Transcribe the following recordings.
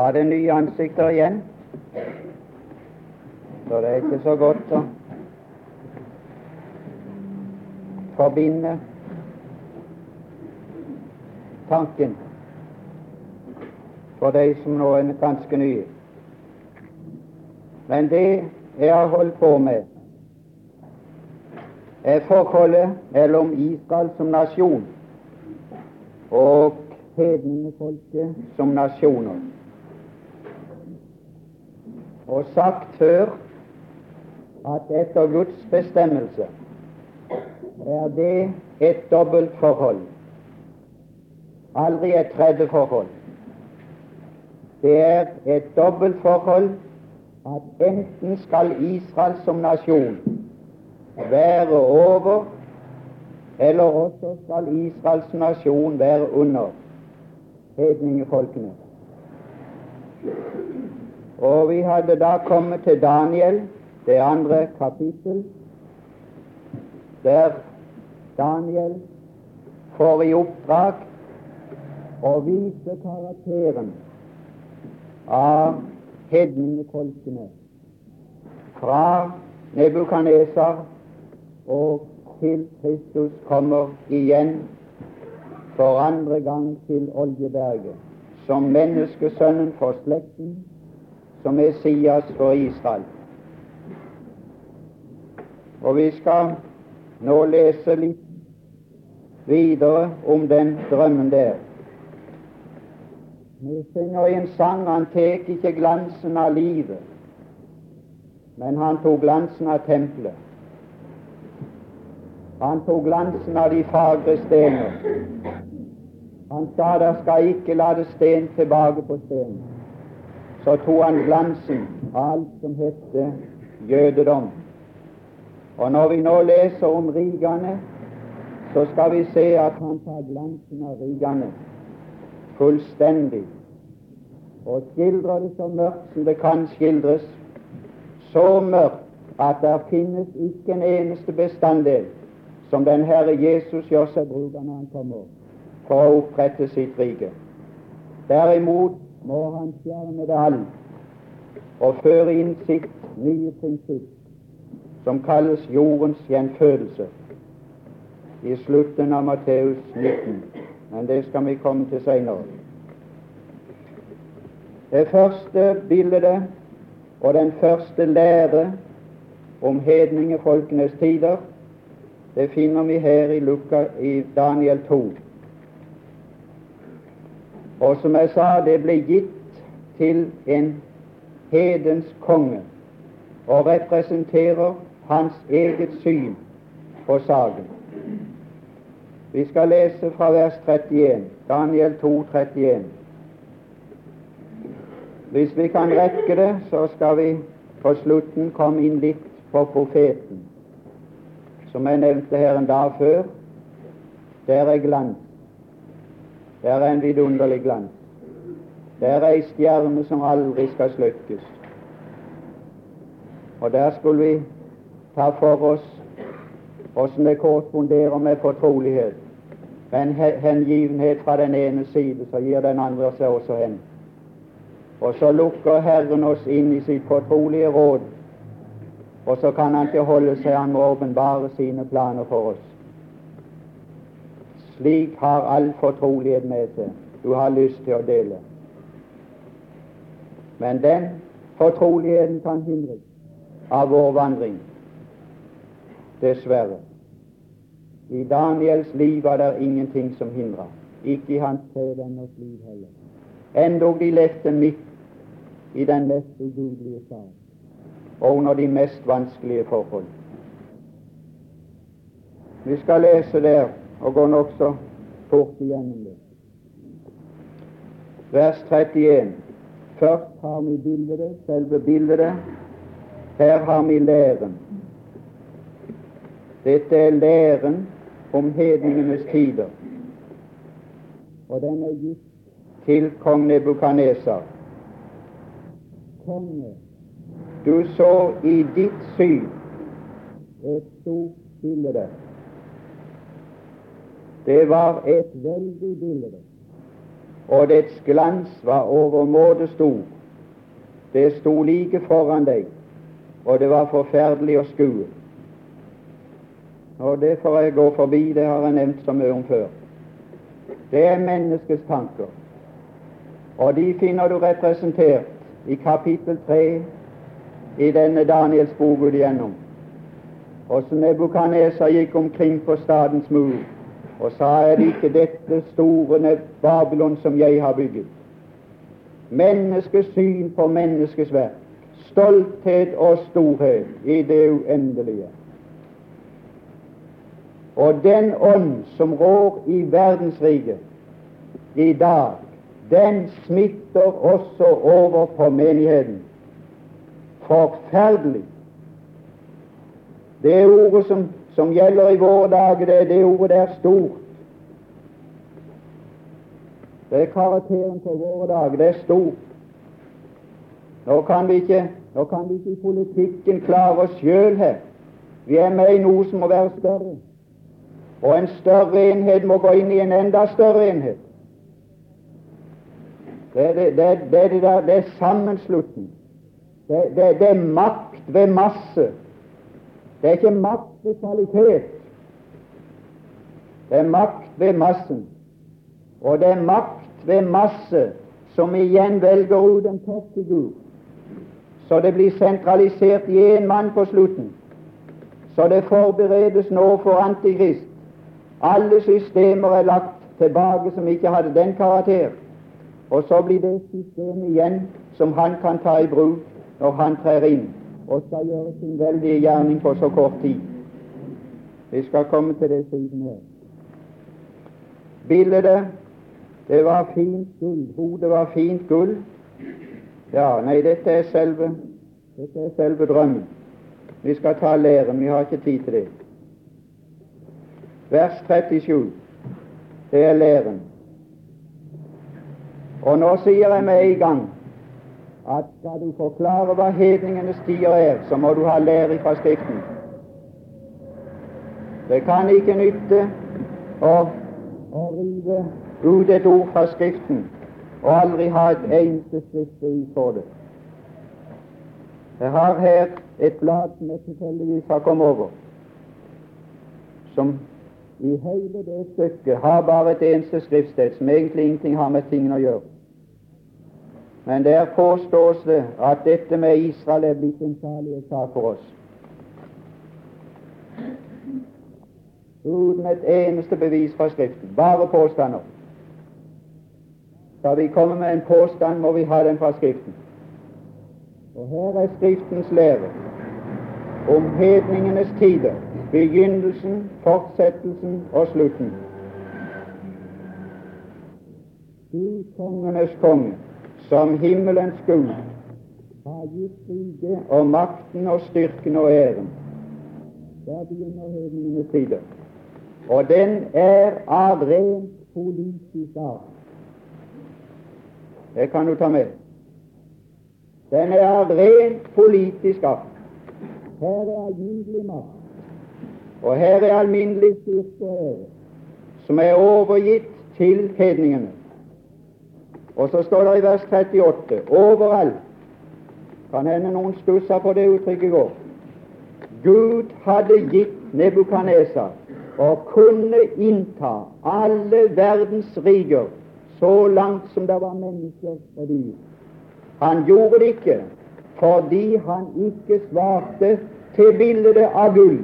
var det nye ansikter igjen. Så det er ikke så godt å forbinde tanken for de som nå er ganske nye. Men det jeg har holdt på med, er forholdet mellom Israel som nasjon og hedningefolket som nasjoner. Og sagt før at etter Guds bestemmelse er det et dobbeltforhold, aldri et tredje forhold. Det er et dobbeltforhold at enten skal Israel som nasjon være over, eller også skal Israels nasjon være under hedningefolkene. Og vi hadde da kommet til Daniel, det andre kapittel, der Daniel får i oppdrag å vise karakteren av hedningefolkene fra Nebukaneser og til Kristus kommer igjen for andre gang til Oljeberget, som menneskesønnen for slekten, som Messias for Israel. Og vi skal nå lese litt videre om den drømmen der. Vi synger i en sang han tek ikke glansen av livet, men han tok glansen av tempelet. Han tok glansen av de fagre stener. Han sa der skal ikke lade sten tilbake på sten. Så tok han glansen av alt som hette jødedom. Og når vi nå leser om rigene, så skal vi se at han tar glansen av rigene fullstendig og skildrer det så mørkt som det kan skildres, så mørkt at det finnes ikke en eneste bestanddel som den Herre Jesus gjør seg bruk av når han kommer for å opprette sitt rike. Derimot må han fjerne alt og føre inn sitt nye prinsipp, som kalles jordens gjenfødelse, i slutten av Matteus 19. Men det skal vi komme til senere. Det første bildet og den første lære om hedningefolkenes tider det finner vi her i, Luka, i Daniel 2. Og som jeg sa, det ble gitt til en hedens konge og representerer hans eget syn på saken. Vi skal lese fra vers 31, Daniel 2, 31. Hvis vi kan rekke det, så skal vi på slutten komme inn litt på profeten som jeg nevnte her en dag før, der er glans. Der er en vidunderlig glans. Det er ei stjerne som aldri skal slukkes. Og der skulle vi ta for oss åssen det korresponderer med fortrolighet. En hengivenhet fra den ene side, så gir den andre seg også hen. Og så lukker Herren oss inn i sitt fortrolige råd og så kan han ikke holde seg, han må åpenbare sine planer for oss. Slik har all fortrolighet med seg du har lyst til å dele. Men den fortroligheten kan hindres av vår vandring, dessverre. I Daniels liv var det ingenting som hindra, ikke i hans tre venners liv heller. Endog de levde midt i den mest ugudelige sal, og under de mest vanskelige forhold. Vi skal lese der og går nokså fort igjennom det. Vers 31. Først har vi bildet, selve bildet. Her har vi læren. Dette er læren om hedningenes tider. Og den er gitt til kong Nebukaneser. Konge du så i ditt syn et stort bilde. Det var et veldig bilde. og dets glans var overmåte stor. Det sto like foran deg, og det var forferdelig å skue. Og Det får jeg gå forbi, det har jeg nevnt så mye om før. Det er menneskets tanker, og de finner du representert i kapittel 3 i denne Daniels bok igjennom. Og så Nebukadneser gikk omkring på stadens mur og sa er det ikke dette store Babylon som jeg har bygget? Menneskets syn på menneskets verk, stolthet og storhet i det uendelige. Og den ånd som rår i verdensriket i dag, den smitter også over på menigheten. Forferdelig. Det ordet som som gjelder i våre dager, det, det ordet er stort. Det er karakteren for våre dager. Det er stort. Nå kan vi ikke, nå kan vi ikke i politikken klare oss sjøl her. Vi er med i noe som må være større. Og en større enhet må gå inn i en enda større enhet. Det, det, det, det, det, det er sammenslutning. Det er makt ved masse. Det er ikke makt ved kvalitet. Det er makt ved massen. Og det er makt ved masse som igjen velger ut en toppfigur. Så det blir sentralisert i én mann på slutten. Så det forberedes nå for Antikrist. Alle systemer er lagt tilbake som ikke hadde den karakter. Og så blir det systemet igjen som han kan ta i bruk når han trer inn og skal gjøre sin veldige gjerning på så kort tid. Vi skal komme til det siden her. Bildet, det var fint gull. Hodet var fint gull. Ja, nei, dette er selve, dette er selve drømmen. Vi skal ta læren, vi har ikke tid til det. Vers 37, det er læren. Og nå sier jeg med en gang at skal du forklare hva hedningenes tider er, så må du ha lære fra Skriften. Det kan ikke nytte å, å rive ut et ord fra Skriften og aldri ha et eneste skriftbevis for det. Jeg har her et blad som jeg tilfeldigvis har kommet over, som i hele det stykket har bare et eneste skriftsted som egentlig ingenting har med tingene å gjøre. Men der påstås det at dette med Israel er blitt en salighetssak for oss. uten et eneste bevis fra Skriften. Bare påstander. Skal vi komme med en påstand, må vi ha den fra Skriften. Og her er Skriftens lære om hedningenes tider, begynnelsen, fortsettelsen og slutten. Du kongenes konge, som himmelens Gud, har gitt riket og makten og styrken og æren. Der begynner hedningenes side. Og den er av rent politisk art. Det kan du ta med. Den er av rent politisk art. Her er alminnelig makt, og her er alminnelig styrke og ære, som er overgitt til hedningene. Og så står det i vers 38 overalt Kan hende noen stussa på det uttrykket går. Gud hadde gitt Nebukadnesar og kunne innta alle verdens riker så langt som det var mennesker og dyr. Han gjorde det ikke fordi han ikke svarte til bildet av gull,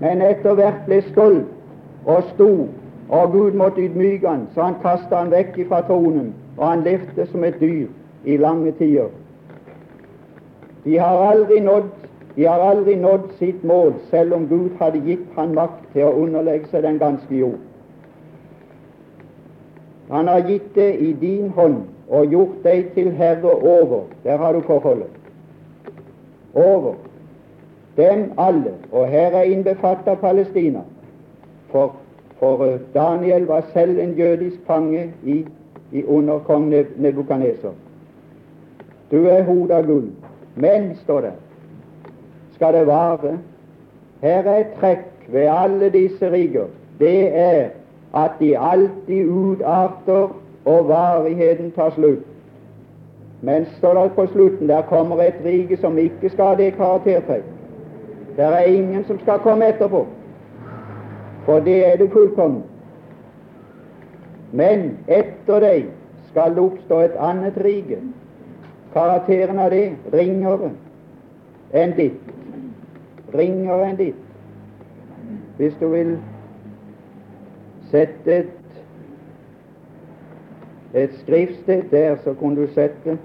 men etter hvert ble stolt og stor, og Gud måtte ydmyke han, så han kastet han vekk fra tronen, og han levde som et dyr i lange tider. De har aldri nådd de har aldri nådd sitt mål, selv om Gud hadde gitt han makt til å underlegge seg den ganske jord. Han har gitt det i din hånd og gjort deg til herre over. Der har du forholdet. Over dem alle. Og her er innbefatta Palestina. For, for, Daniel var selv en jødisk fange i, i under kong Nebukaneser. Du er hodet av gull. Men, står det, skal det vare. Her er et trekk ved alle disse riker. Det er at de alltid utarter og varigheten tar slutt. Men står det på slutten der kommer et rike som ikke skal ha det karaktertrekk. Der er ingen som skal komme etterpå, for det er det fullkomne. Men etter deg skal det oppstå et annet rike. Karakteren av det ringere enn ditt. Ringere enn ditt. Hvis du vil sette et, et skriftsted der, så kunne du sette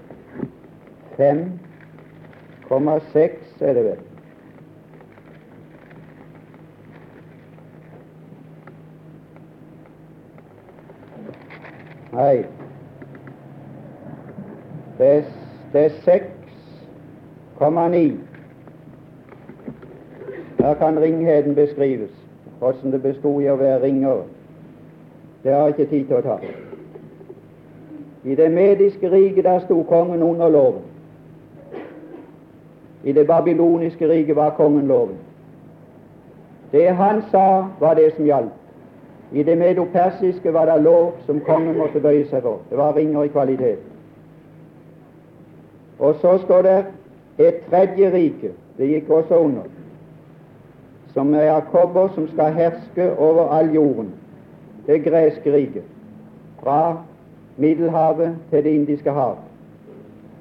5,6 er det vel. Nei, det er, det er 6,9. Der kan ringheten beskrives, hvordan det bestod i å være ringere. Det har jeg ikke tid til å ta. I det mediske riket der sto kongen under loven. I det babyloniske riket var kongen loven. Det han sa, var det som gjaldt. I det medopersiske var det lov som kongen måtte bøye seg for. Det var ringer i kvalitet. Og så står det et tredje rike. Det gikk også under. Som er kobber som skal herske over all jorden. Det greske riket. Fra Middelhavet til Det indiske hav.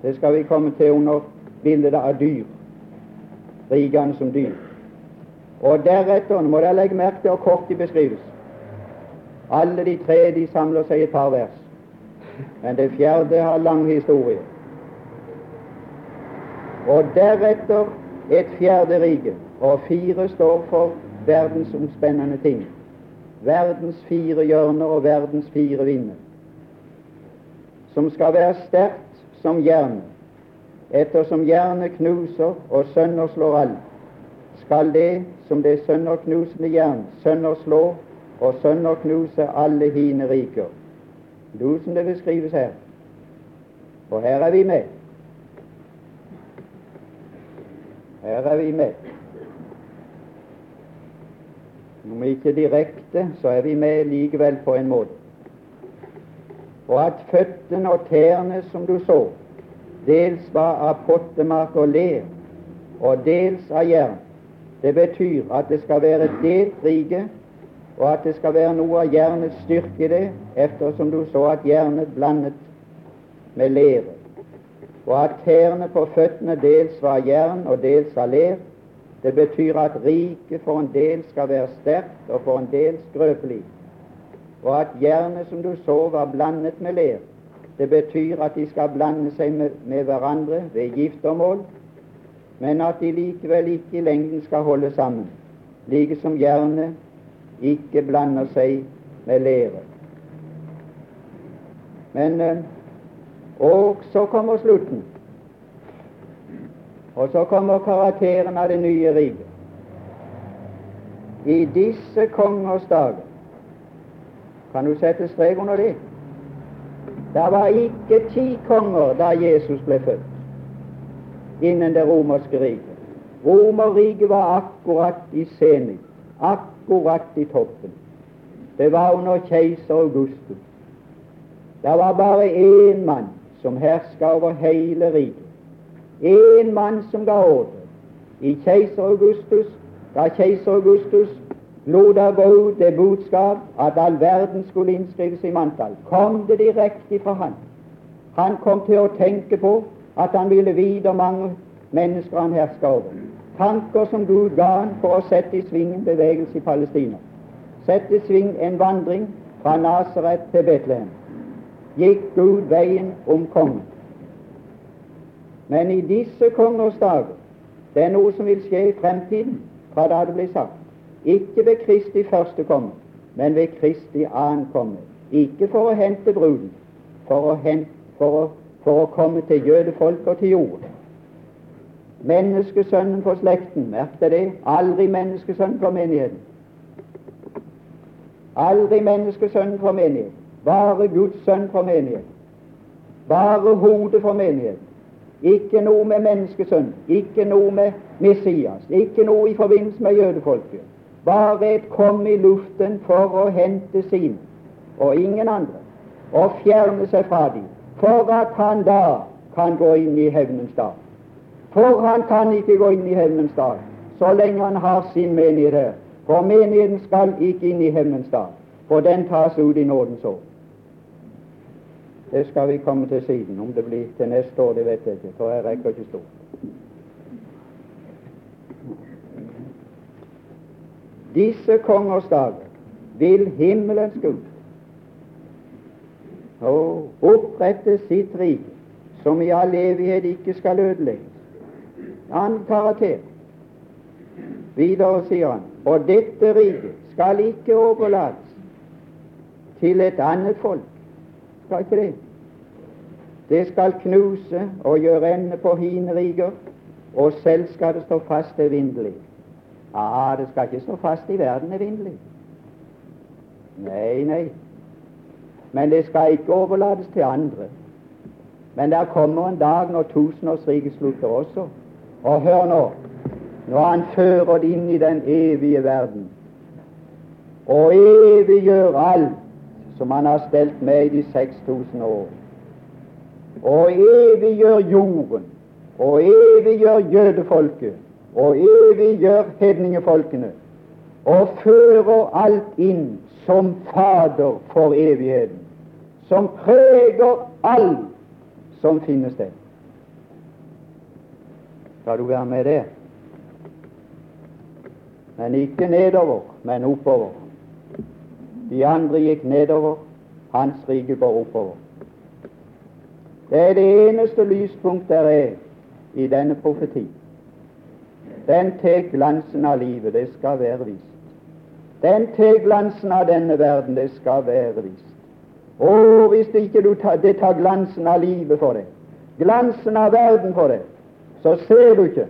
Det skal vi komme til under bildet av dyr. Rikene som dyr. Og deretter, nå må dere legge merke til hvor kort de beskrives. Alle de tre de samler seg i et par vers. Men det fjerde har lang historie. Og deretter et fjerde rike. Og fire står for verdensomspennende ting. Verdens fire hjørner og verdens fire vinder. Som skal være sterkt som jern. Ettersom jernet knuser og sønderslår alt, skal det som det sønderknusende jern sønderslå og sønderknuse alle hine riker. Som det beskrives her. Og her er vi med. Her er vi med. Om ikke direkte, så er vi med likevel på en måte. Og at føttene og tærne, som du så, dels var av pottemark og ler, og dels av jern. Det betyr at det skal være delt rike, og at det skal være noe av jernets styrke i det, ettersom du så at jernet blandet med lere og at tærne på føttene dels var jern og dels av ler. Det betyr at riket for en del skal være sterkt og for en del skrøpelig. Og at jernet som du så, var blandet med ler. Det betyr at de skal blande seg med, med hverandre ved giftermål, men at de likevel ikke i lengden skal holde sammen, like som jernet ikke blander seg med lære. Men eh, og så kommer slutten. Og så kommer karakteren av det nye riket. I disse kongers dager Kan du sette strek under det? Det var ikke ti konger da Jesus ble født innen det romerske riket. Romerriket var akkurat i scenen, akkurat i toppen. Det var under keiser Augustus. Det var bare én mann som herska over hele riket. En mann som ga ordre i keiser Augustus, da keiser Augustus lot det gå budskap at all verden skulle innskrives i manntall, kom det direkte fra han. Han kom til å tenke på at han ville vite mange mennesker han herska over. Tanker som Gud ga han for å sette i sving en bevegelse i Palestina. Sette i sving en vandring fra Nasaret til Betlehem gikk Gud veien om kongen. Men i disse kongers dager det er noe som vil skje i fremtiden, fra da det blir sagt. Ikke ved Kristi første komme, men ved Kristi annen komme. Ikke for å hente bruden, for å, hente, for å, for å komme til jødefolk og til jorden. Menneskesønnen for slekten, merk det, aldri menneskesønnen for menigheten. Aldri menneskesønnen for menigheten. Bare Guds sønn for menigheten. Bare hodet for menigheten. Ikke noe med menneskesønn, ikke noe med Messias, ikke noe i forbindelse med jødefolket. Bare et kom i luften for å hente sin, og ingen andre. og fjerne seg fra dem, for at han da kan gå inn i hevnens dag. For han kan ikke gå inn i hevnens dag så lenge han har sin menighet her. For menigheten skal ikke inn i hevnens dag, for den tas ut i nådens år. Det skal vi komme til siden. Om det blir til neste år, det vet jeg ikke, for jeg rekker ikke stort. Disse kongers dager vil himmelens Gud og opprette sitt rike, som i all evighet ikke skal ødelegges. Annen karakter. Videre sier han og dette riket skal ikke overlates til et annet folk. Skal ikke det. Det skal knuse og gjøre ende på hine riker, og selv skal det stå fast evinnelig. Ja, det skal ikke stå fast i verden evinnelig. Nei, nei. Men det skal ikke overlates til andre. Men der kommer en dag når tusenårsriket slutter også. Og hør nå når han fører det inn i den evige verden og eviggjør alt som han har stelt med i de 6000 år, og eviggjør jorden, og eviggjør jødefolket, og eviggjør hedningefolkene, og fører alt inn som Fader for evigheten, som preger alt som finnes der. Skal du være med der? Men ikke nedover, men oppover. De andre gikk nedover, hans rike går oppover. Det er det eneste lyspunkt der er i denne profeti. Den tar glansen av livet, det skal være vist. Den tar glansen av denne verden, det skal være vist. Og hvis det ikke tar, det tar glansen av livet for deg, glansen av verden for deg, så ser du ikke.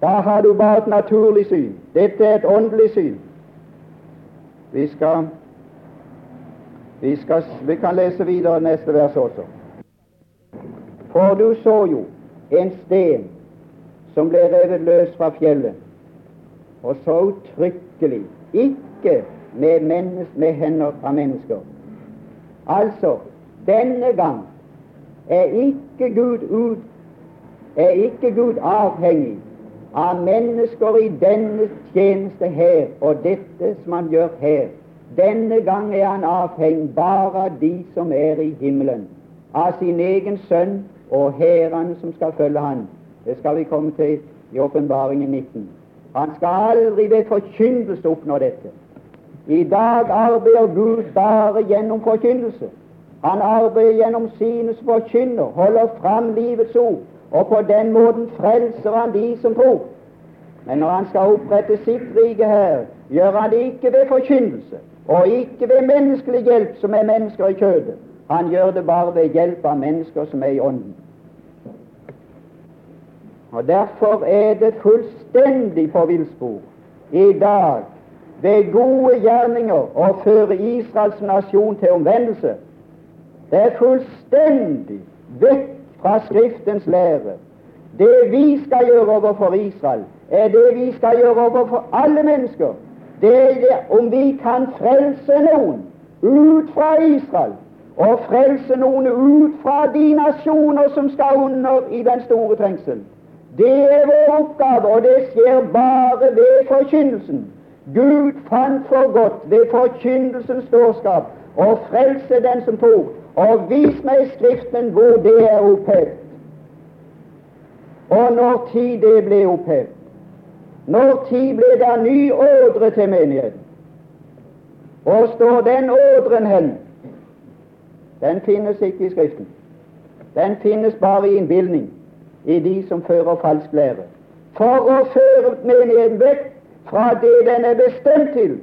Da har du bare et naturlig syn. Dette er et åndelig syn. Vi skal, vi skal Vi kan lese videre neste vers også. For du så jo en sten som ble revet løs fra fjellet, og så uttrykkelig, ikke med, menneske, med hender fra mennesker. Altså, denne gang er ikke Gud ut, er ikke Gud avhengig av mennesker i denne tjeneste her, og dette som han gjør her. Denne gang er han avhengig bare av de som er i himmelen, av sin egen sønn og hærene som skal følge han. Det skal vi komme til i åpenbaringen 19. Han skal aldri ved forkynnelse oppnå dette. I dag arbeider Gud bare gjennom forkynnelse. Han arbeider gjennom sine som forkynner, holder fram livets ord, og på den måten frelser han de som tror. Men når han skal opprette sitt rike her, gjør han det ikke ved forkynnelse, og ikke ved menneskelig hjelp, som er mennesker i kjødet. Han gjør det bare ved hjelp av mennesker som er i ånden. Og Derfor er det fullstendig på villspor i dag ved gode gjerninger å føre Israels nasjon til omvendelse. Det er fullstendig vekk fra Skriftens lære. Det vi skal gjøre overfor Israel, er det vi skal gjøre overfor alle mennesker. Det er det om vi kan frelse noen ut fra Israel, og frelse noen ut fra de nasjoner som skal under i den store trengsel. Det er vår oppgave, og det skjer bare ved forkynnelsen. Gud fant for godt ved forkynnelsens dårskap å frelse den som tror. Og vis meg i Skriften hvor det er opphevet, og når tid det ble opphevet. Når tid ble det ny ådre til menigheten? Hvor står den ådren hen? Den finnes ikke i Skriften. Den finnes bare i innbilning i de som fører falsk lære. For å føre menigheten vekk fra det den er bestemt til,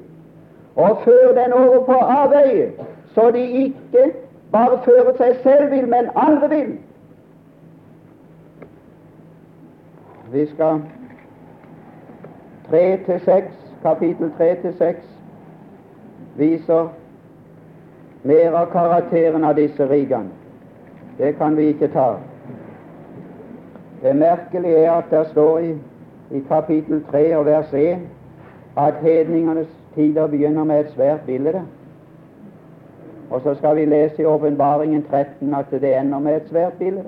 og føre den over på avveie, så de ikke bare føre seg selv vil, men andre vil. Vi skal 3 til 6, kapittel 3 til 6 viser mer av karakteren av disse rigene. Det kan vi ikke ta. Det merkelige er at det står i, i kapittel 3 og vers 1 at hedningenes tider begynner med et svært bilde. Og så skal vi lese i Åpenbaringen 13 at det ender med et svært bilde.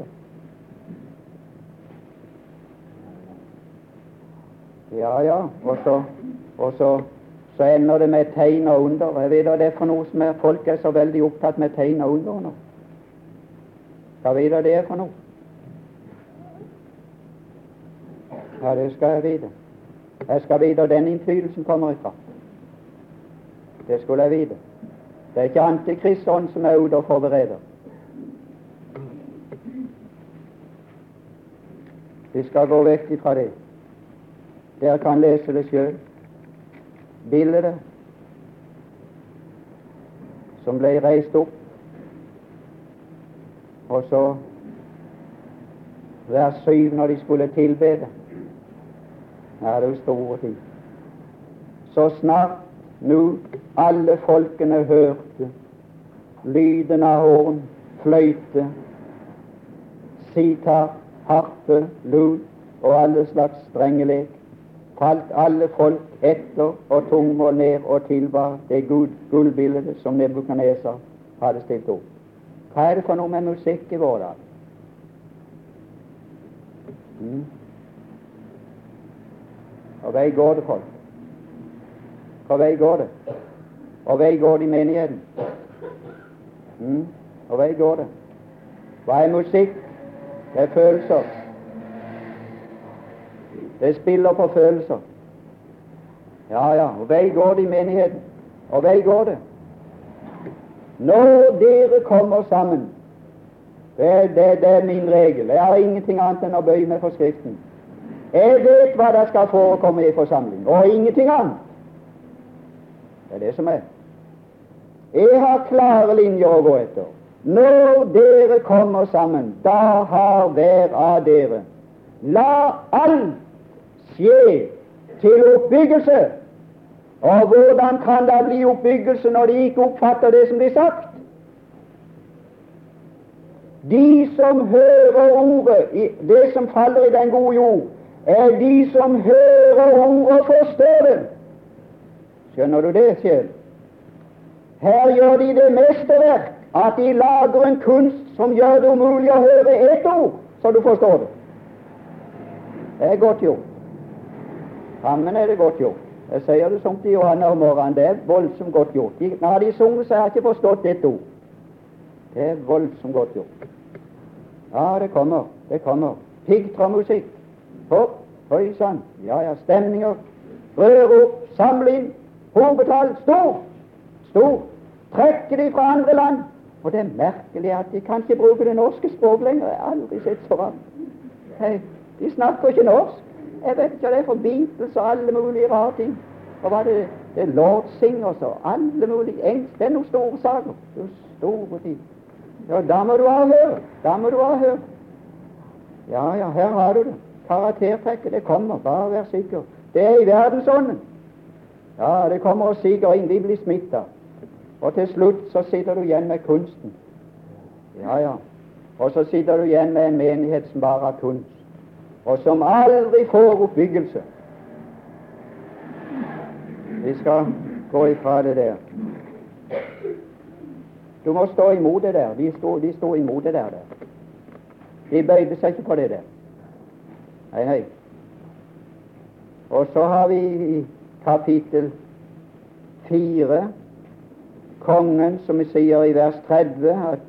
Ja, ja. Og så, og så, så ender det med tegn og under. Jeg vet det er for noe som er folk er så veldig opptatt med tegn og under nå. Hva vet det er for noe? Ja, det skal jeg vite. Jeg skal vite hvor den innflytelsen kommer ifra. Det skulle jeg vite. Det er ikke Antikristånd som er ute og forbereder. Vi skal gå vekk ifra det. Dere kan lese det sjøl. Bildet som ble reist opp, og så hver syv når de skulle tilbede. Ja, det er jo store ting. Så snart nå alle folkene hørte lyden av horn, fløyte, sitar, harpe, lut og alle slags strengelek, falt alle folk etter og tungmål ned og tilbar det gullbildet som Nebukadneser hadde stilt opp. Hva er det for noe med musikk i vår dag? Mm. Og vei går det, folk. Hvor vei går det? Og vei går det i menigheten? Mm. Og vei går det? Hva er musikk? Det er følelser. Det spiller på følelser. Ja, ja. Og vei går det i menigheten. Og vei går det. Når dere kommer sammen det, det, det er min regel. Jeg har ingenting annet enn å bøye meg for Skriften. Jeg vet hva det skal forekomme i forsamling, og ingenting annet. Det er det som er. Jeg har klare linjer å gå etter. Når dere kommer sammen, da har hver av dere La alt skje til oppbyggelse. Og hvordan kan det bli oppbyggelse når de ikke oppfatter det som blir sagt? De som hører ordet, det som faller i den gode jord, er de som hører ordet og forstår det. Skjønner du det, sjøl? Her gjør de det mesterverk at de lager en kunst som gjør det umulig å høre ett ord, så du forstår det. Det er godt gjort. Sammen er det godt gjort. Jeg sier det som til Johanne om morgenen. Det er voldsomt godt gjort. De, når de sunget, så har jeg ikke forstått ett ord. Det er voldsomt godt gjort. Ja, det kommer. Det kommer. Piggtrådmusikk. Hopp, høy sann. Ja, ja, stemninger. Rør opp, samle inn. Hovedtall. Stor. Stor. Trekker de fra andre land. Og det er merkelig at de kan ikke bruke det norske språk lenger. Jeg har aldri sett så rart. De snakker ikke norsk. Jeg vet ikke hva det er for Beatles og alle mulige rare ting. Og hva det, det er Lord Singers og alle mulige engelsk. Det er noen store saker. Det er store ting. Ja, da må du ha hørt. Da må du ha hørt. Ja, ja, her har du det. Karaktertrekket, det kommer. Bare vær sikker. Det er i verdensånden. Ja, det kommer og siger inn. Vi blir smitta. Og til slutt så sitter du igjen med kunsten. Ja, ja. Og så sitter du igjen med en menighet som bare har kunst og som aldri får oppbyggelse. Vi skal gå ifra det der. Du må stå imot det der. De sto, de sto imot det der, der. De bøyde seg ikke på det der. Nei, nei. Og så har vi kapittel 4, kongen, som vi sier i vers 30, at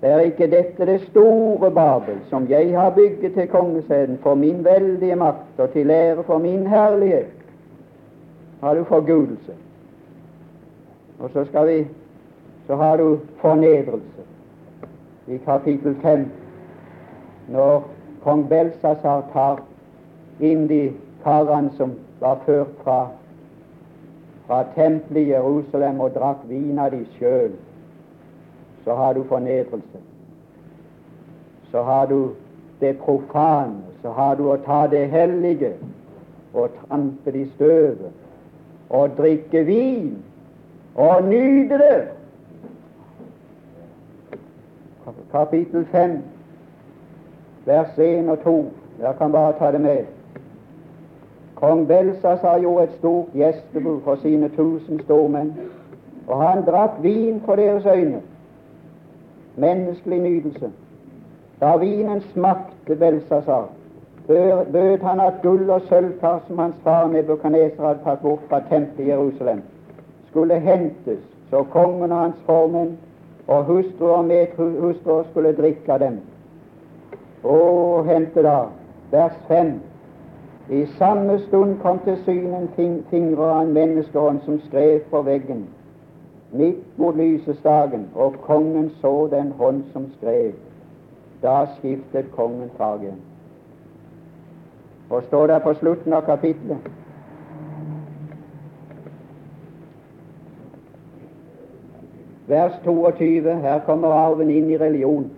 det er ikke dette det store Babel, som jeg har bygget til kongesæden for min veldige makt og til ære for min herlighet. Har du forgudelse. Og så skal vi så har du fornedrelse i kapittel 5, når kong Belsasar tar inn de karene som var ført fra, fra tempelet i Jerusalem og drakk vin av de sjøl så har du fornedrelse. Så har du det profane, så har du å ta det hellige og trampe det i støvet og drikke vin og nyte det. Kapittel 5, vers 1 og 2. Jeg kan bare ta det med. Kong Belsasar gjorde et stort gjestebud for sine tusen stormenn Og han drakk vin for deres øyne, menneskelig nytelse. Da vinen smakte Belsasar, bød han at gull og sølvkar som hans far Nebukadneser hadde tatt bort fra tempelet i Jerusalem, skulle hentes, så kongen og hans formenn og hustruer og medhustruer skulle drikke av dem. Og hente da, vers 5. I samme stund kom til syne en fingre av en menneskehånd som skrev på veggen midt mot lysestaken, og kongen så den hånd som skrev. Da skiftet kongen farge. Og står der på slutten av kapitlet Vers 22. Her kommer arven inn i religion.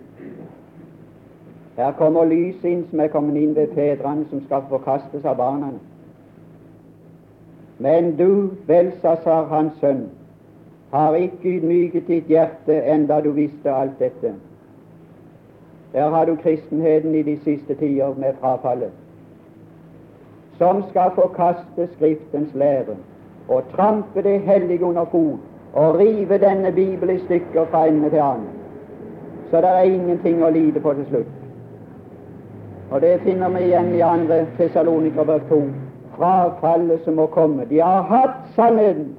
Her kommer lyset inn som er kommet inn ved fedrene, som skal forkastes av barna. Men du, Belsasar, hans sønn, har ikke ydmyket ditt hjerte enda du visste alt dette. Der har du kristenheten i de siste tider med frafallet, som skal forkaste Skriftens lære og trampe det hellige under fot og rive denne Bibel i stykker fra ende til annen. Så det er ingenting å lide på til slutt. Og det finner vi igjen i andre Tessalonikerbrev 2. Frafallet som må komme. De har hatt sannheten,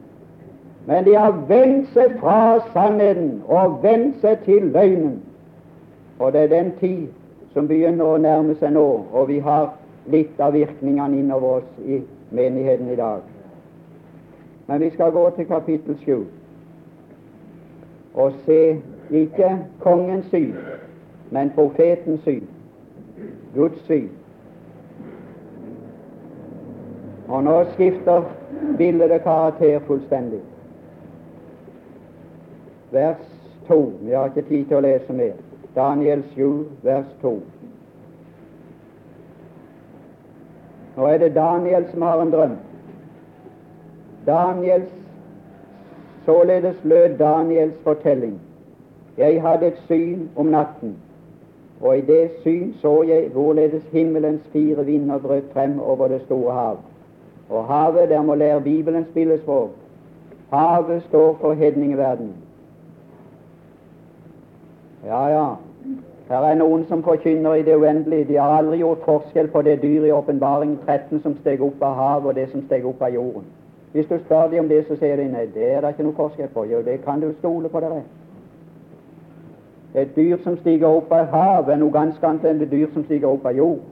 men de har vendt seg fra sannheten og vendt seg til løgnen. Og det er den tid som begynner å nærme seg nå, og vi har litt av virkningene innover oss i menigheten i dag. Men vi skal gå til kapittel 7 og se ikke kongens syn, men profetens syn. Guds syn. Og nå skifter bildet karakter fullstendig. Vers 2. Vi har ikke tid til å lese mer. Daniel 7, vers 2. Nå er det Daniel som har en drøm. Daniels Således lød Daniels fortelling. Jeg hadde et syn om natten, og i det syn så jeg hvorledes himmelens fire vinder brøt frem over det store hav. Og havet, der må lære Bibelen spilles for. Havet står for hedningeverdenen. Ja, ja. Her er noen som forkynner i det uendelige. De har aldri gjort forskjell på det dyret i Åpenbaring 13 som steg opp av havet, og det som steg opp av jorden. Hvis du spør dem om det, så sier de nei, det er det ikke noe forskjell på. Jo, det kan du stole på det er. Et dyr som stiger opp av havet, er noe ganske annet enn det dyr som stiger opp av jord.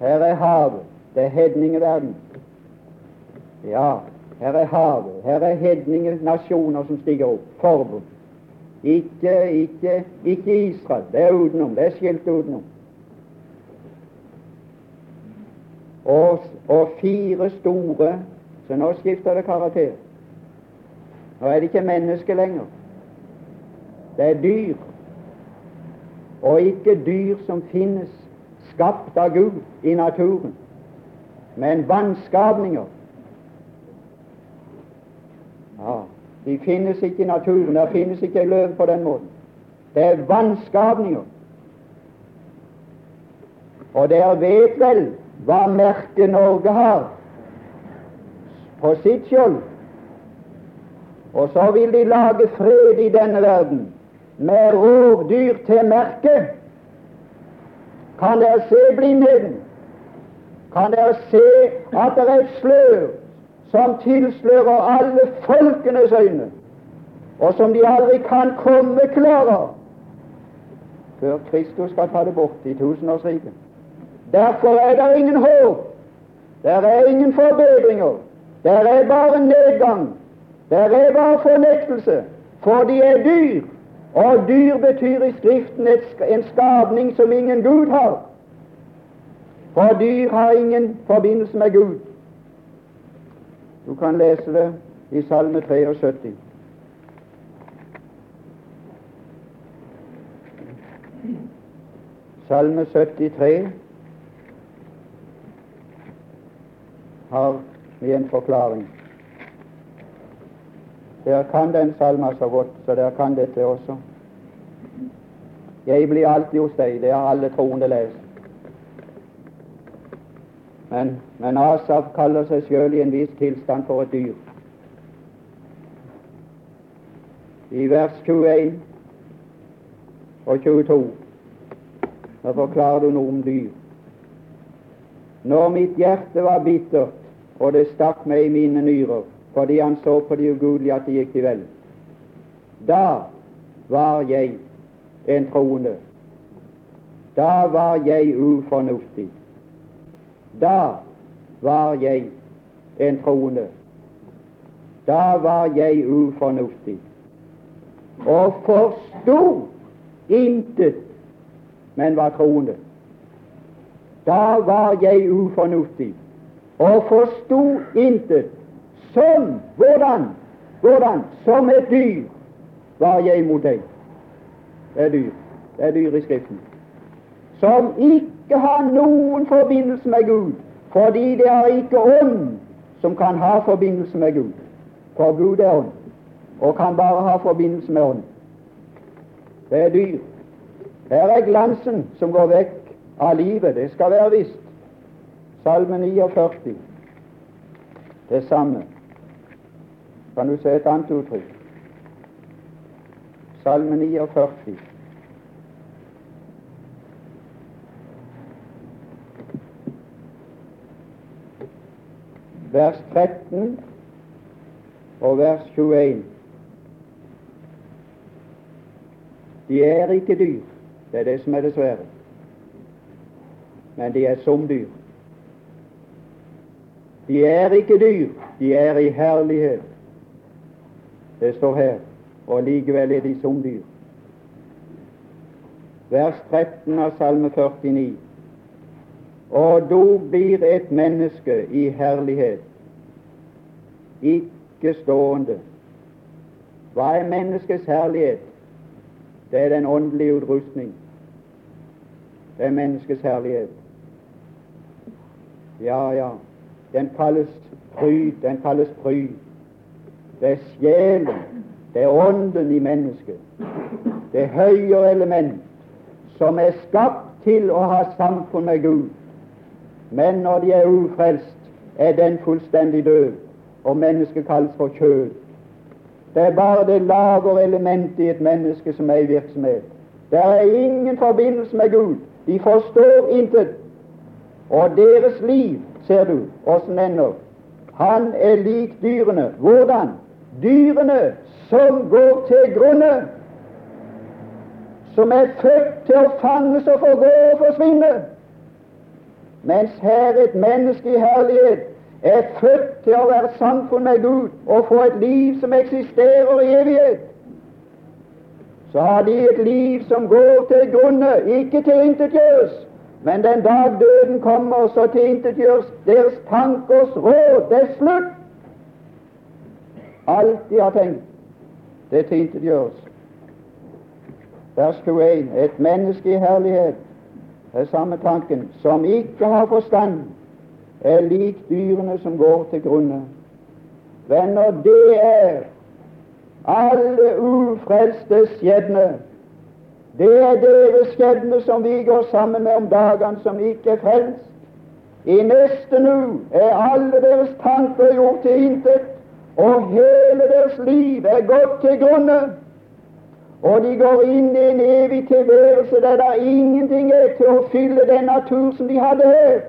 Her er havet. Det er hedningeverden. Ja, her er havet. Her er hedningenasjoner som stiger opp. Forbund. Ikke, ikke, ikke Israel. Det er utenom. Det er skilt utenom. og, og fire store Så nå skifter det karakter. Nå er det ikke menneske lenger. Det er dyr. Og ikke dyr som finnes skapt av Gud i naturen, men vannskapninger. Ja, de finnes ikke i naturen. Der finnes ikke ei løve på den måten. Det er vannskapninger. Og dere vet vel hva merket Norge har på sitt skjold. Og så vil de lage fred i denne verden med rovdyr til merke. Kan dere se blindheten? Kan dere se at det er et slør som tilslører alle folkenes øyne, og som de aldri kan komme klarer før Kristus skal ta det bort i tusenårsriket? Derfor er det ingen håp. Der er ingen forbedringer. Der er bare nedgang. Der er bare fornektelse. For de er dyr. Og dyr betyr i Skriften en skapning som ingen Gud har. For dyr har ingen forbindelse med Gud. Du kan lese det i Salme 73. Salme 73 har vi en forklaring. Dere kan den salma så godt, så dere kan dette også. Jeg blir alltid hos deg, det har alle troende lest. Men, men Asaf kaller seg sjøl i en viss tilstand for et dyr. i vers 21 og 22. da forklarer du noe om dyr. Når mitt hjerte var bittert, og det stakk meg i mine nyrer, fordi han så på de ugudelige at det gikk de vel, da var jeg en troende. Da var jeg ufornuftig. Da var jeg en troende. Da var jeg ufornuftig og forsto intet, men var troende. Da var jeg ufornuftig og forsto intet. Som hvordan? Hvordan? Som et dyr var jeg mot deg. Det er dyr. Det er dyr i Skriften. Som ikke har noen forbindelse med Gud, fordi det er ikke ånd som kan ha forbindelse med Gud. For Gud er ånd, og kan bare ha forbindelse med ånd. Det er dyr. Her er glansen som går vekk av livet. Det skal være visst. Salme 49. Det samme. Kan du se et annet uttrykk? Salme 49. Vers 13 og vers 21. De er ikke dyr. Det er det som er det svære men de er som dyr. De er ikke dyr, de er i herlighet. Det står her, og likevel er de som dyr. Vers 13 av Salme 49. Og dog blir et menneske i herlighet, ikke stående. Hva er menneskets herlighet? Det er den åndelige utrustning. Det er menneskets herlighet. Ja, ja. Den kalles fryd. Den kalles fryd. Det er sjelen, det er ånden i mennesket. Det høyere element som er skapt til å ha samfunn med Gud. Men når de er ufrelst, er den fullstendig død, og mennesket kalles for kjød. Det er bare det lager elementet i et menneske som er i virksomhet. Det er ingen forbindelse med Gud. De forstår intet. Og deres liv, ser du åssen ender. Han er lik dyrene. Hvordan? Dyrene som går til grunne, som er født til å fanges og forgå og forsvinne. Mens her et menneske i herlighet er født til å være samfunn med Gud og få et liv som eksisterer i evighet. Så har de et liv som går til grunne, ikke tilintetgjøres, men den dag døden kommer, så tilintetgjøres deres tankers råd. Det er slutt. Alt de har tenkt, det tilintetgjøres. Vers 21. Et menneske i herlighet, det er samme tanken, som ikke har forstand, er lik dyrene som går til grunne. Venner, det er alle ufrelste skjebne. Det er deres skjebne som vi går sammen med om dagene som ikke er frelst. I neste nu er alle deres tanker gjort til intet, og hele deres liv er gått til grunne. Og de går inn i en evig tilværelse der det ingenting er til å fylle den natur som de hadde her.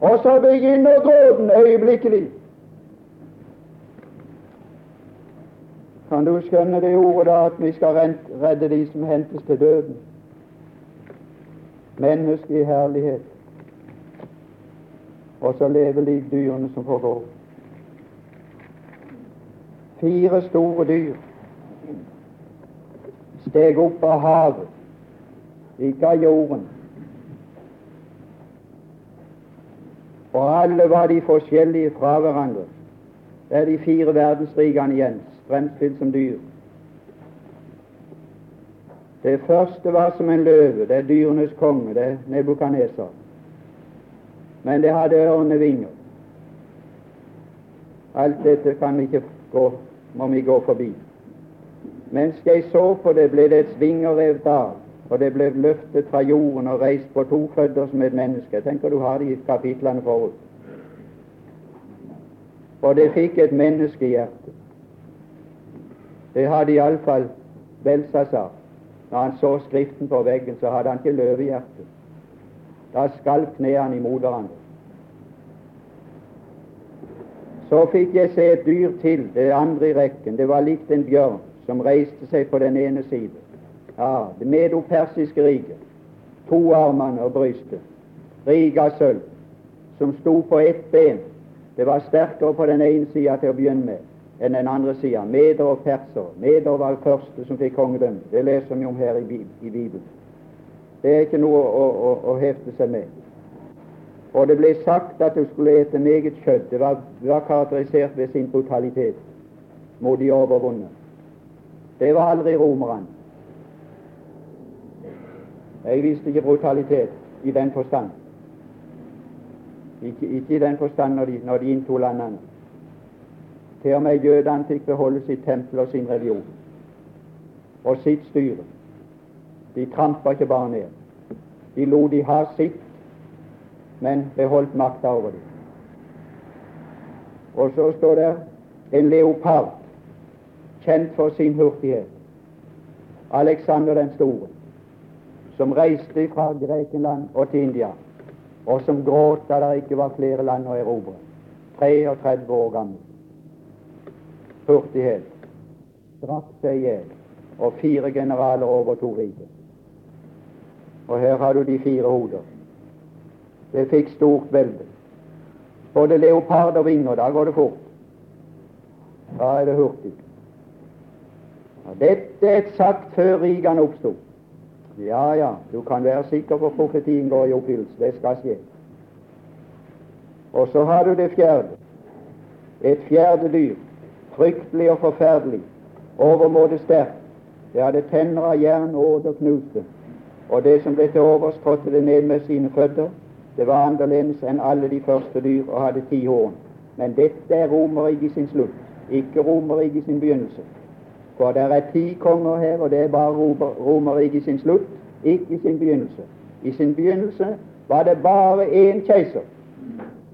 Og så begynner gråten øyeblikkelig. Kan du skjønne det ordet da at vi skal redde de som hentes til døden? Menneske i herlighet. Og så lever lik dyrene som forgår. Fire store dyr steg opp av havet, ikke av jorden. Og alle var de forskjellige fra hverandre. Det er de fire verdensrikene igjen fremstilt som dyr. Det første var som en løve, det er dyrenes konge, det er Nebukaneser. Men det hadde ørne vinger. Alt dette kan vi ikke gå, må vi gå forbi. Mens jeg så på det, ble det et svinger revet av, og det ble løftet fra jorden og reist på to føtter som et menneske. Tenker du har det i kapitlene forut. Og det fikk et menneskehjerte. Det hadde iallfall Belsasar. Når han så Skriften på veggen, så hadde han ikke løvehjerte. Da skalv knærne imot hverandre. Så fikk jeg se et dyr til, det andre i rekken. Det var likt en bjørn som reiste seg på den ene side. Ja, det medopersiske riket. To armene og brystet. Riket av sølv. Som sto på ett ben. Det var sterkere på den ene sida til å begynne med enn den andre sida. Meder og perser. Meder var det første som fikk kongedømme. Det leser vi om her i, Bibelen. Det er ikke noe å, å, å hefte seg med. Og det ble sagt at du skulle ete meget kjøtt. Det var, var karakterisert ved sin brutalitet mot de overvunne. Det var aldri romerne. Jeg viste ikke brutalitet i den forstand. Ikke, ikke i den forstand når de, når de inntok landene. Til og med jødene fikk beholde sitt tempel og sin religion og sitt styre. De trampa ikke bare ned. De lot de ha sitt, men beholdt makta over dem. Og så står det en leopard, kjent for sin hurtighet. Alexander den store, som reiste fra Grekenland og til India, og som gråt da det ikke var flere land å erobre. 33 år gammel hurtighet, drakk seg i hjel, og fire generaler overtok riket. Og her har du de fire hoder. Det fikk stort velde. Både leopard og vinger, da går det fort. Da er det hurtig. Og dette er sagt før rigene oppsto. Ja, ja, du kan være sikker på profetien går i oppfyllelse. Det skal skje. Og så har du det fjerde. Et fjerde dyr fryktelig og forferdelig, overmåte sterkt. Det hadde tenner av jern, åd og knute. og det som ble til overs, trådte det ned med sine føtter. Det var annerledes enn alle de første dyr og hadde ti horn. Men dette er Romerriket sin slutt, ikke Romerriket sin begynnelse. For det er ti konger her, og det er bare Romerriket sin slutt, ikke sin begynnelse. I sin begynnelse var det bare én keiser,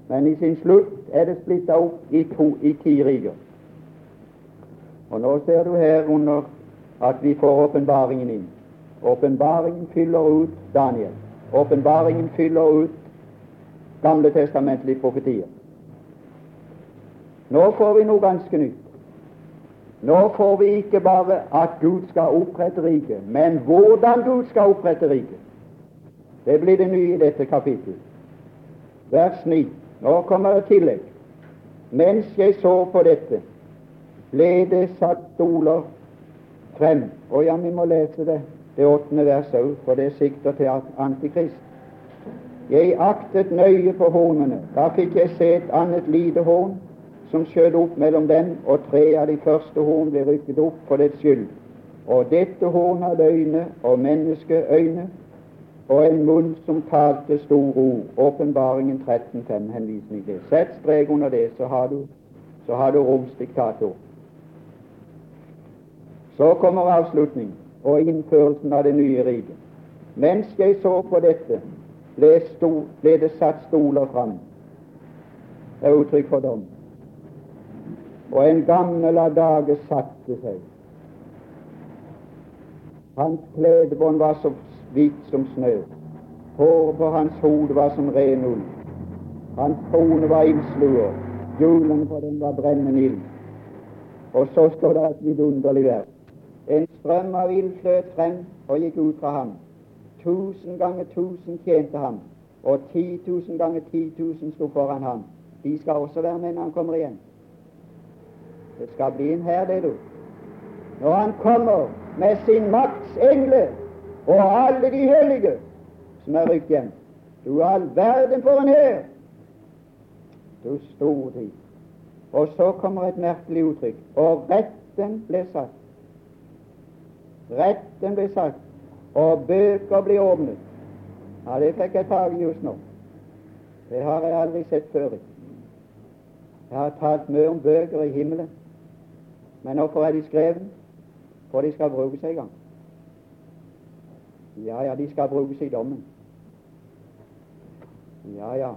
men i sin slutt er det splitta opp i, to, i ti riker. Og nå ser du her under at vi får åpenbaringen inn. Åpenbaringen fyller ut Daniel. Åpenbaringen fyller ut Gamle testamentlige profetier. Nå får vi noe ganske nytt. Nå får vi ikke bare at Gud skal opprette riket, men hvordan Gud skal opprette riket. Det blir det nye i dette kapittelet. Vers 9. Nå kommer det tillegg. Mens jeg så på dette, ble det satt stoler frem. Og ja, vi må lese det, det åttende verset òg, for det sikter til Antikrist. Jeg aktet nøye på hornene. Da fikk jeg se et annet lite horn som skjøt opp mellom dem, og tre av de første horn ble rykket opp for dets skyld. Og dette horn hadde øyne og menneskeøyne, og en munn som talte store ord. Åpenbaringen 13.5 henvisning til. Sett strek under det, så har du, så har du romsdiktator. Så kommer avslutning og innførelsen av det nye riket. Mens jeg så på dette, ble, sto, ble det satt stoler fram. Det er uttrykk for dom. Og en gammel av dage satte seg. Hans kledebånd var så hvitt som snø. Håret på hans hode var som ren ull. Hans krone var ildsluer. Julen på den var brennende ild. Og så står det et vidunderlig vers. En strøm av ild fløt frem og gikk ut fra ham. Tusen ganger tusen tjente ham, og ti tusen ganger ti tusen sto foran ham. De skal også være med når han kommer igjen. Det skal bli en hær, det, du. Når han kommer med sin makts engle og alle de hellige som er rykt hjem. Du all verden for en hær! Du store tid. Og så kommer et merkelig uttrykk. Og retten ble satt. Retten ble sagt, og bøker ble åpnet. Ja, Det fikk jeg fag just nå. Det har jeg aldri sett før. Jeg har talt mye om bøker i himmelen, men hvorfor er de skrevet? For de skal brukes en gang. Ja, ja, de skal brukes i dommen. Ja, ja.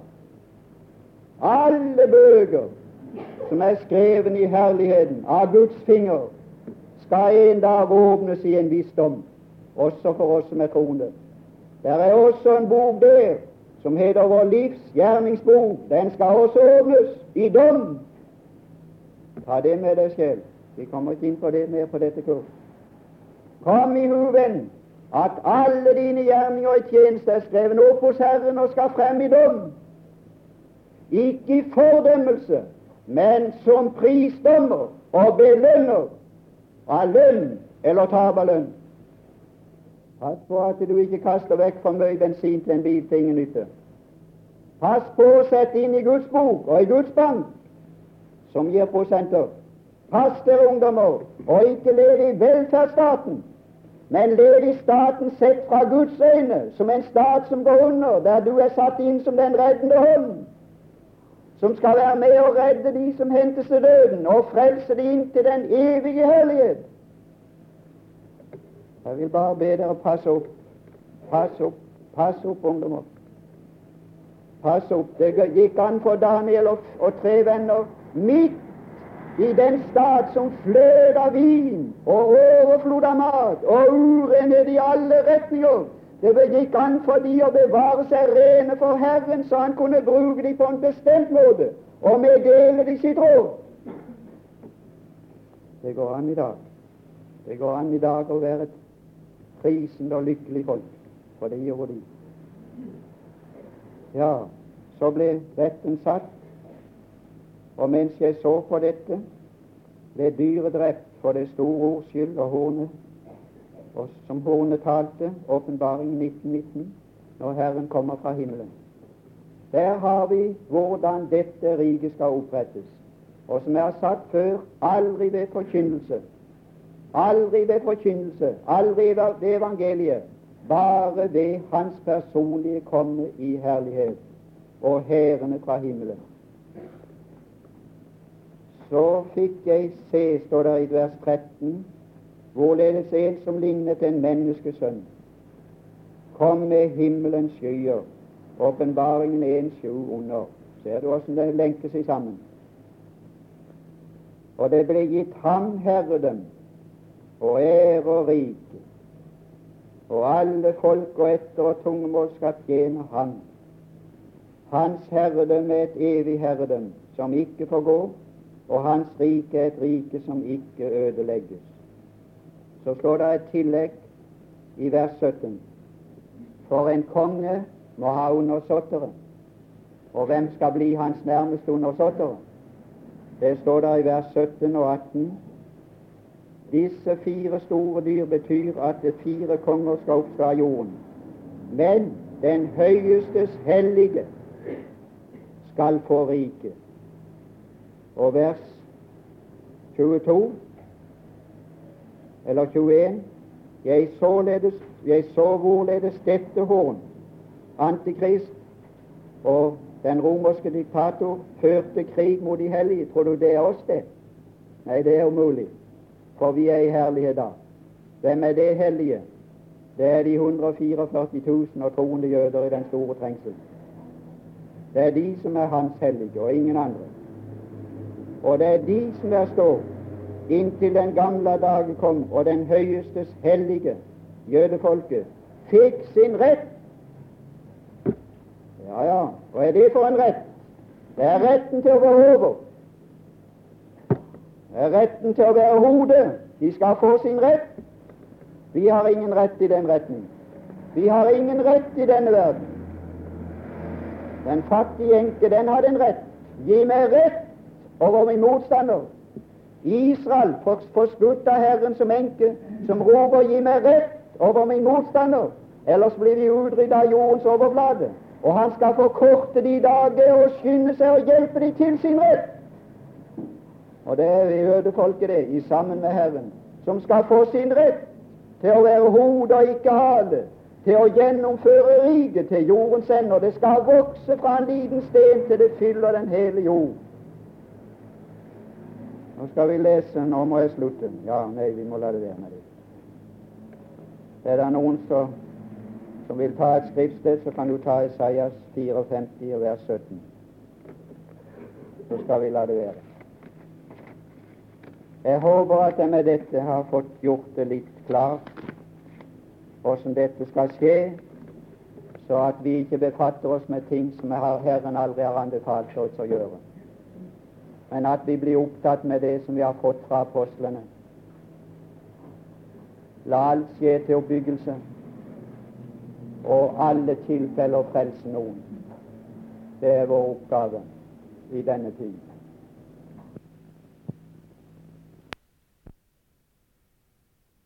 Alle bøker som er skrevet i herligheten av Guds finger, skal en dag åpnes i en visdom, også for oss som er troende. Der er også en bok der som heter Vår livs gjerningsbok. Den skal også åpnes i dom. Ta det med deg selv. Vi kommer ikke inn på det mer på dette kurs. Kom i hu, venn, at alle dine gjerninger i tjeneste er skrevet opp hos Herren og skal frem i dom. Ikke i fordømmelse, men som prisdommer og belønner av lønn eller tap av lønn. Pass på at du ikke kaster vekk for mye bensin til en bil til ingen nytte. Pass på å sette inn i Guds bok og i Guds bank, som gir prosenter. Pass dere, ungdommer, og ikke lev i velferdsstaten, men lev i staten sett fra Guds øyne, som en stat som går under, der du er satt inn som den reddende hånd som skal være med og redde de som hentes til døden, og frelse de inn til den evige hellighet. Jeg vil bare be dere passe opp. Pass opp, pass opp, ungdommer. Pass opp. Det gikk an for Daniel og, og tre venner midt i den stat som flød av vin og overflod av mat og urenhet i alle retninger det gikk an for de å bevare seg rene for Herren, så han kunne bruke dem på en bestemt måte og meddele dem sitt råd. Det går an i dag. Det går an i dag å være et prisende og lykkelig folk, for det gjorde de. Ja, så ble retten satt, og mens jeg så på dette, ble dyret drept for det store ords skyld og håne og som hornet talte, åpenbaring 1919, når Herren kommer fra himmelen. Der har vi hvordan dette riket skal opprettes. Og som jeg har sagt før, aldri ved forkynnelse. Aldri ved forkynnelse, aldri ved evangeliet. Bare ved Hans personlige komme i herlighet og hærene fra himmelen. Så fikk jeg se, står det i vers 13, hvorledes en som lignet en menneskesønn, kom med himmelens skyer, åpenbaringen en sju under. Ser du åssen det lenker seg sammen? Og det ble gitt ham herredøm og ære og rike, og alle folk og etter og tungemål skal tjene ham. Hans herredømme er et evig herredøm som ikke forgår, og hans rike er et rike som ikke ødelegges. Så står det et tillegg i vers 17. For en konge må ha undersåttere. Og hvem skal bli hans nærmeste undersåttere? Det står der i vers 17 og 18. Disse fire store dyr betyr at det fire konger skal oppstå av jorden. Men den høyestes hellige skal få riket. Og vers 22 eller 21. Jeg, således, jeg så hvorledes dette horn, Antikrist og den romerske diktator, førte krig mot de hellige. Tror du det er oss, det? Nei, det er umulig, for vi er i herlighet da. Hvem er det hellige? Det er de 144 000 og troende jøder i den store trengsel. Det er de som er hans hellige, og ingen andre. Og det er de som der står inntil den gamle dagen kom og den høyestes hellige, jødefolket, fikk sin rett. Ja, ja, hva er det for en rett? Det er retten til å være over. Retten til å være hodet. De skal få sin rett. Vi har ingen rett i den retten. Vi har ingen rett i denne verden. Den fattige enke, den hadde en rett. Gi meg rett over min motstander. Israel forskutt av Herren som enke, som roper 'gi meg rett over min motstander', ellers blir vi utryddet av jordens overflate. Og han skal forkorte de dager og skynde seg og hjelpe de til sin rett. Og det er jødefolket, det, i sammen med Herren, som skal få sin rett til å være hode og ikke hale, til å gjennomføre riket til jordens ender. Det skal vokse fra en liten sten til det fyller den hele jord. Nå skal vi lese Nå må jeg slutte. Ja, nei, vi må la det være med det. Er det noen som, som vil ta et skriftsted, så kan du ta Isaias 54 og vers 17. Så skal vi la det være. Jeg håper at jeg med dette har fått gjort det litt klart hvordan dette skal skje, så at vi ikke befatter oss med ting som Herren aldri har anbefalt oss å gjøre, men at vi blir opptatt med det som vi har fått fra apostlene. La alt skje til oppbyggelse, og alle tilfeller frelse noen. Det er vår oppgave i denne tid.